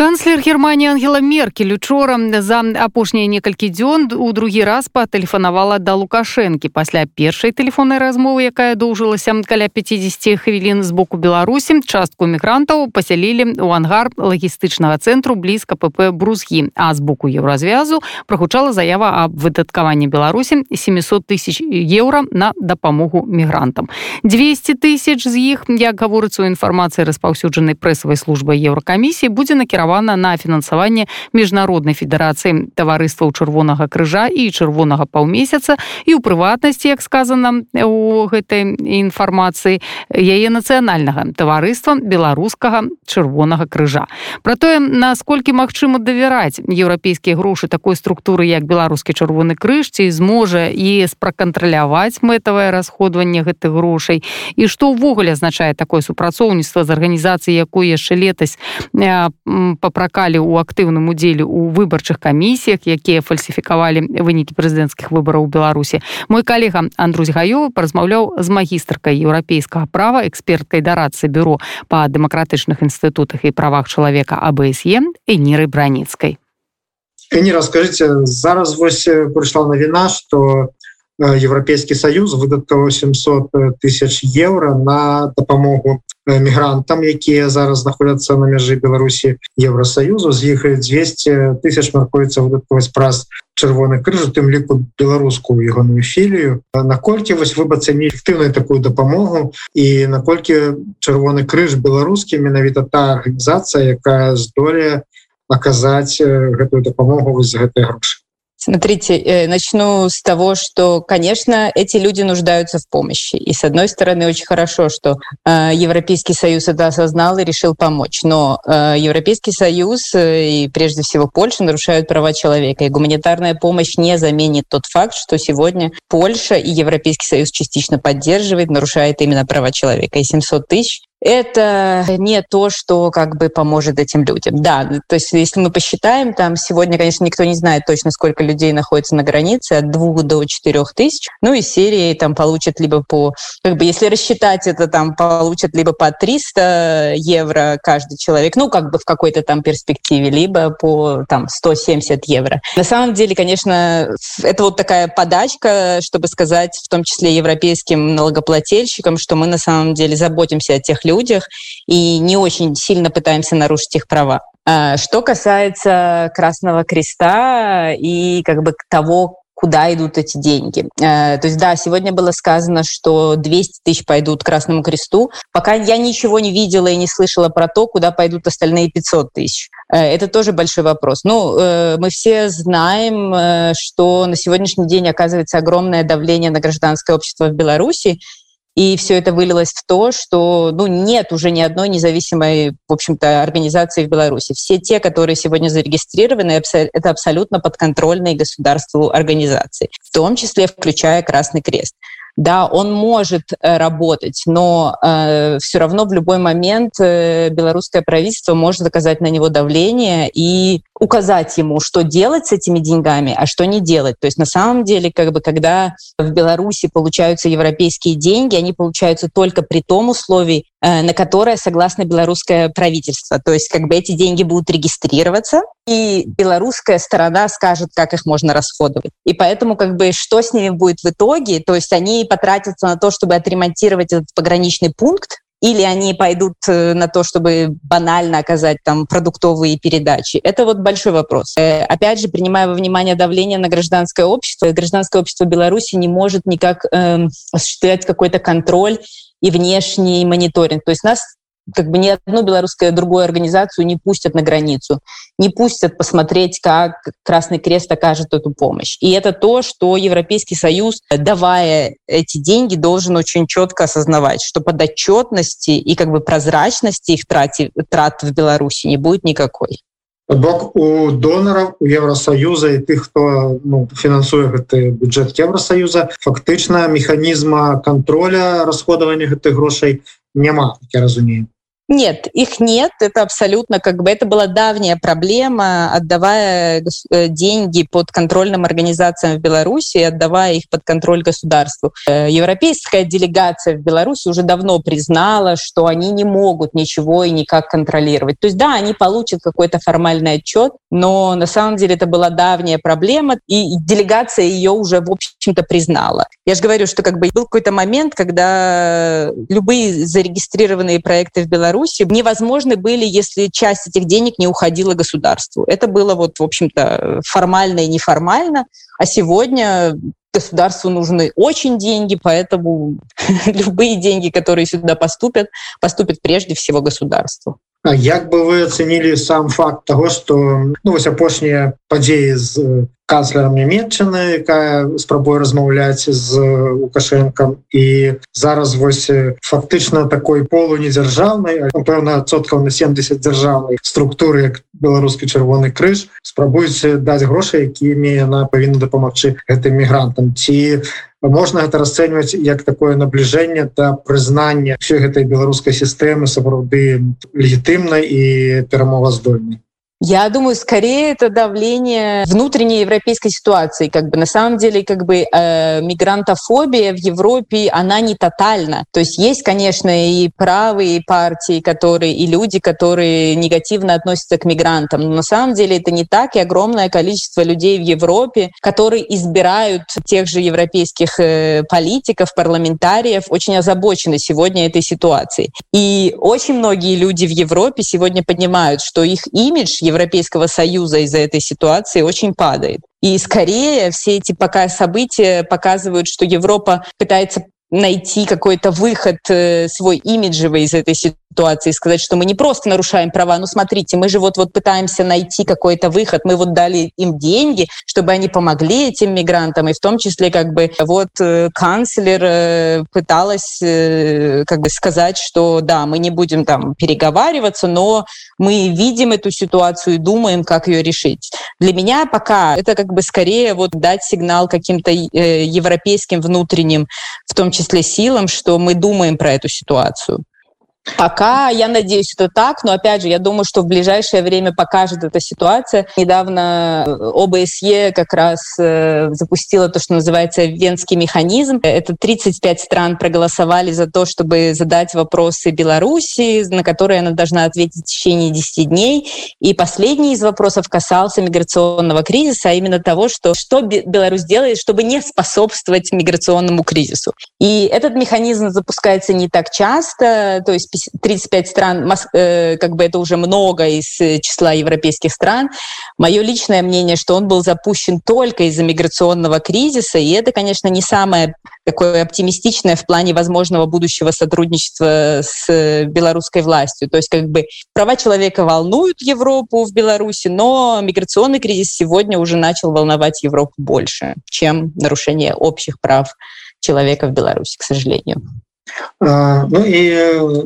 канцлер германии ангела меркель учора за апошнія некалькі дзён у другі раз патэлефанавала да лукашэнкі пасля першай тэлефоннай размовы якая доўжылася каля 50 хвілін з боку беларусі частку мігрантаў пасялілі у ангар лагістычнага цэнтру блізка pp брузгі а з боку еўразвязу прагучала заява аб выдаткаванні беларусі 700 тысяч еўра на дапамогу мігрантам 200 тысяч з іх як гаворыцца у інфармацыі распаўсюджанай прэсавай службы еўракамісіі будзе накіравана накіравана на фінансаванне міжнароднай федэрацыі таварыстваў чырвонага крыжа і чырвонага паўмесяца і ў прыватнасці як сказана у гэтай інфармацыі яе нацыянальнага таварыства беларускага чырвонага крыжа. Про тое насколькі магчыма давяраць еўрапейскія грошы такой структуры як беларускі чырвоны крыж ці зможа і спракантраляваць мэтавае расходаванне гэтых грошай і што ўвогуле азначае такое супрацоўніцтва з арганізацыяй якой яшчэ летась папракалі ў актыўным удзеле у выбарчых камісіях якія фальсіфікавалі вынікі прэзідэнцкіх выбараў беларусі. Мой калега Андрусь гаёвы паразмаўляў з магістркай еўрапейскага права эксперткай дарацы бюро па дэмакратычных інстытутах і правах чалавека абСе эніры браніцкай. Не расскажите зараз вось прыйшла навіна что еўрапейскі саюз выдаткаваў 700 тысяч еўра на дапамогу мігрантам якія зараз знаходзяцца на мяжы Беларусі Евросаюзу з іх 200 тысяч маркуецца выдаткаваць праз чырвоны крыжу тым ліку беларускую ягоную філію наколькі вось вы ацані эфектыўную такую дапамогу і наколькі чырвоны крыж беларускі менавіта та арганізацыя якая здолее аказаць гэтую дапамогу з гэтай грошы Смотрите, э, начну с того, что, конечно, эти люди нуждаются в помощи. И, с одной стороны, очень хорошо, что э, Европейский Союз это осознал и решил помочь. Но э, Европейский Союз и, прежде всего, Польша нарушают права человека. И гуманитарная помощь не заменит тот факт, что сегодня Польша и Европейский Союз частично поддерживает, нарушает именно права человека. И 700 тысяч это не то, что как бы поможет этим людям. Да, то есть если мы посчитаем, там сегодня, конечно, никто не знает точно, сколько людей находится на границе, от двух до четырех тысяч. Ну и серии там получат либо по, как бы если рассчитать это, там получат либо по 300 евро каждый человек, ну как бы в какой-то там перспективе, либо по там 170 евро. На самом деле, конечно, это вот такая подачка, чтобы сказать, в том числе европейским налогоплательщикам, что мы на самом деле заботимся о тех людях и не очень сильно пытаемся нарушить их права. А, что касается Красного Креста и как бы того, куда идут эти деньги. Э, то есть, да, сегодня было сказано, что 200 тысяч пойдут Красному Кресту. Пока я ничего не видела и не слышала про то, куда пойдут остальные 500 тысяч. Э, это тоже большой вопрос. Ну, э, мы все знаем, что на сегодняшний день оказывается огромное давление на гражданское общество в Беларуси, и все это вылилось в то, что ну, нет уже ни одной независимой, в общем-то, организации в Беларуси. Все те, которые сегодня зарегистрированы, это абсолютно подконтрольные государству организации, в том числе включая Красный Крест да, он может э, работать, но э, все равно в любой момент э, белорусское правительство может оказать на него давление и указать ему, что делать с этими деньгами, а что не делать. То есть на самом деле, как бы, когда в Беларуси получаются европейские деньги, они получаются только при том условии, э, на которое согласно белорусское правительство. То есть как бы эти деньги будут регистрироваться, и белорусская сторона скажет, как их можно расходовать. И поэтому как бы что с ними будет в итоге, то есть они потратятся на то, чтобы отремонтировать этот пограничный пункт, или они пойдут э, на то, чтобы банально оказать там продуктовые передачи. Это вот большой вопрос. Э, опять же, принимая во внимание давление на гражданское общество, гражданское общество Беларуси не может никак э, осуществлять какой-то контроль и внешний мониторинг. То есть нас как бы ни одну белорусскую другую организацию не пустят на границу, не пустят посмотреть, как Красный Крест окажет эту помощь. И это то, что Европейский Союз, давая эти деньги, должен очень четко осознавать, что подотчетности и как бы прозрачности их трати, трат в Беларуси не будет никакой. бок у доноров у евросоюза и тых хто ну, фінансуе гэты бюджет евросоюза фактычна механізма контроля расходавання гэтых грошай няма я разумею Нет, их нет. Это абсолютно как бы это была давняя проблема, отдавая э, деньги под контрольным организациям в Беларуси, отдавая их под контроль государству. Э, европейская делегация в Беларуси уже давно признала, что они не могут ничего и никак контролировать. То есть да, они получат какой-то формальный отчет, но на самом деле это была давняя проблема, и делегация ее уже, в общем-то, признала. Я же говорю, что как бы был какой-то момент, когда любые зарегистрированные проекты в Беларуси Беларуси невозможны были, если часть этих денег не уходила государству. Это было вот, в общем-то, формально и неформально. А сегодня государству нужны очень деньги, поэтому любые деньги, которые сюда поступят, поступят прежде всего государству. А як бы вы оценили сам факт того что ну, вось апошнія падзеі з канцлером нямметчаны якая спрабуе размаўляць з лукашенком і зараз вось фактычна такой полу недзяржаўнай пэўна соткаў на 70 дзяржаўнай структуры як беларускі чырвоны крыж спрабуюць даць грошы якімі яна павінна дапамагчы гэтым мігрантам. Ці можна гэта расцэньваць як такое набліжэнне да прызнання ўсёй гэтай беларускай сістэмы сапраўды легітымнай і перамоваздольнай Я думаю, скорее это давление внутренней европейской ситуации. Как бы на самом деле, как бы э, мигрантофобия в Европе, она не тотальна. То есть есть, конечно, и правые партии, которые и люди, которые негативно относятся к мигрантам. Но на самом деле это не так, и огромное количество людей в Европе, которые избирают тех же европейских э, политиков, парламентариев, очень озабочены сегодня этой ситуацией. И очень многие люди в Европе сегодня понимают, что их имидж Европейского Союза из-за этой ситуации очень падает. И скорее все эти пока события показывают, что Европа пытается найти какой-то выход э, свой имиджевый из этой ситуации, сказать, что мы не просто нарушаем права, ну смотрите, мы же вот-вот пытаемся найти какой-то выход, мы вот дали им деньги, чтобы они помогли этим мигрантам, и в том числе как бы вот э, канцлер э, пыталась как бы сказать, что да, мы не будем там переговариваться, но мы видим эту ситуацию и думаем, как ее решить. Для меня пока это как бы скорее вот дать сигнал каким-то европейским внутренним, в том числе силам, что мы думаем про эту ситуацию. Пока, я надеюсь, это так, но опять же, я думаю, что в ближайшее время покажет эта ситуация. Недавно э, ОБСЕ как раз э, запустила то, что называется Венский механизм. Это 35 стран проголосовали за то, чтобы задать вопросы Беларуси, на которые она должна ответить в течение 10 дней. И последний из вопросов касался миграционного кризиса, а именно того, что, что Беларусь делает, чтобы не способствовать миграционному кризису. И этот механизм запускается не так часто, то есть 35 стран, э, как бы это уже много из э, числа европейских стран. Мое личное мнение, что он был запущен только из-за миграционного кризиса, и это, конечно, не самое такое оптимистичное в плане возможного будущего сотрудничества с э, белорусской властью. То есть как бы права человека волнуют Европу в Беларуси, но миграционный кризис сегодня уже начал волновать Европу больше, чем нарушение общих прав человека в Беларуси, к сожалению. Ну і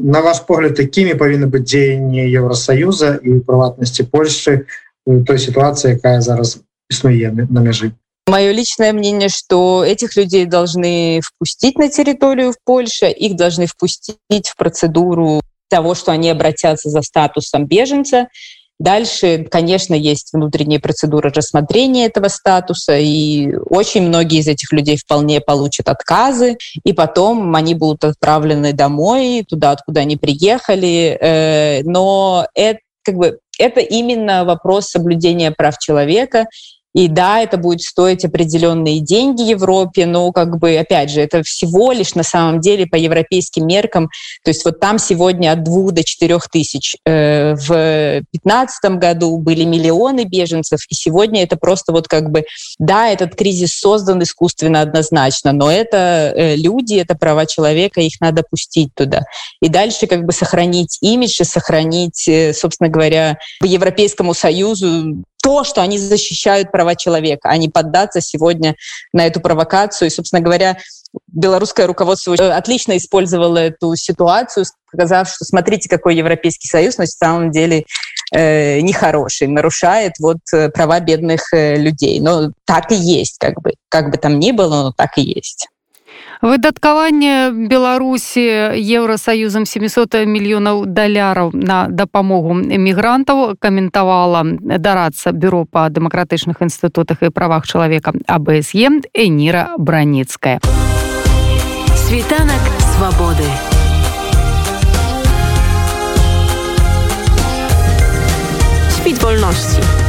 на ваш погляд якімі павінны быць дзеянні Еўросаюза і прыватнасці Польшчы той ситуации якая зараз існуе на мяжы Мое личное мнение, что этих людей должны впустить на территорию в Польше, их должны впустить в процедуру того, что они обратятся за статусом беженца, Дальше, конечно, есть внутренние процедуры рассмотрения этого статуса, и очень многие из этих людей вполне получат отказы, и потом они будут отправлены домой, туда, откуда они приехали. Э, но это, как бы, это именно вопрос соблюдения прав человека, и да, это будет стоить определенные деньги Европе, но как бы, опять же, это всего лишь на самом деле по европейским меркам. То есть вот там сегодня от двух до четырех тысяч. Э, в 2015 году были миллионы беженцев, и сегодня это просто вот как бы, да, этот кризис создан искусственно однозначно, но это э, люди, это права человека, их надо пустить туда. И дальше как бы сохранить имидж и сохранить, э, собственно говоря, Европейскому Союзу то, что они защищают права человека, а не поддаться сегодня на эту провокацию. И, собственно говоря, белорусское руководство отлично использовало эту ситуацию, сказав, что смотрите, какой Европейский Союз на самом деле э, нехороший, нарушает вот э, права бедных э, людей. Но так и есть, как бы, как бы там ни было, но так и есть. выдаткаванне беларусі еўросаюзам 700 мільёнаў даляраў на дапамогу эмігрантаў каментавала дарацца бюро па дэмакратычных інстытутах і правах чалавека абсе эніра браніцкая світанак свабоды Świt wolności.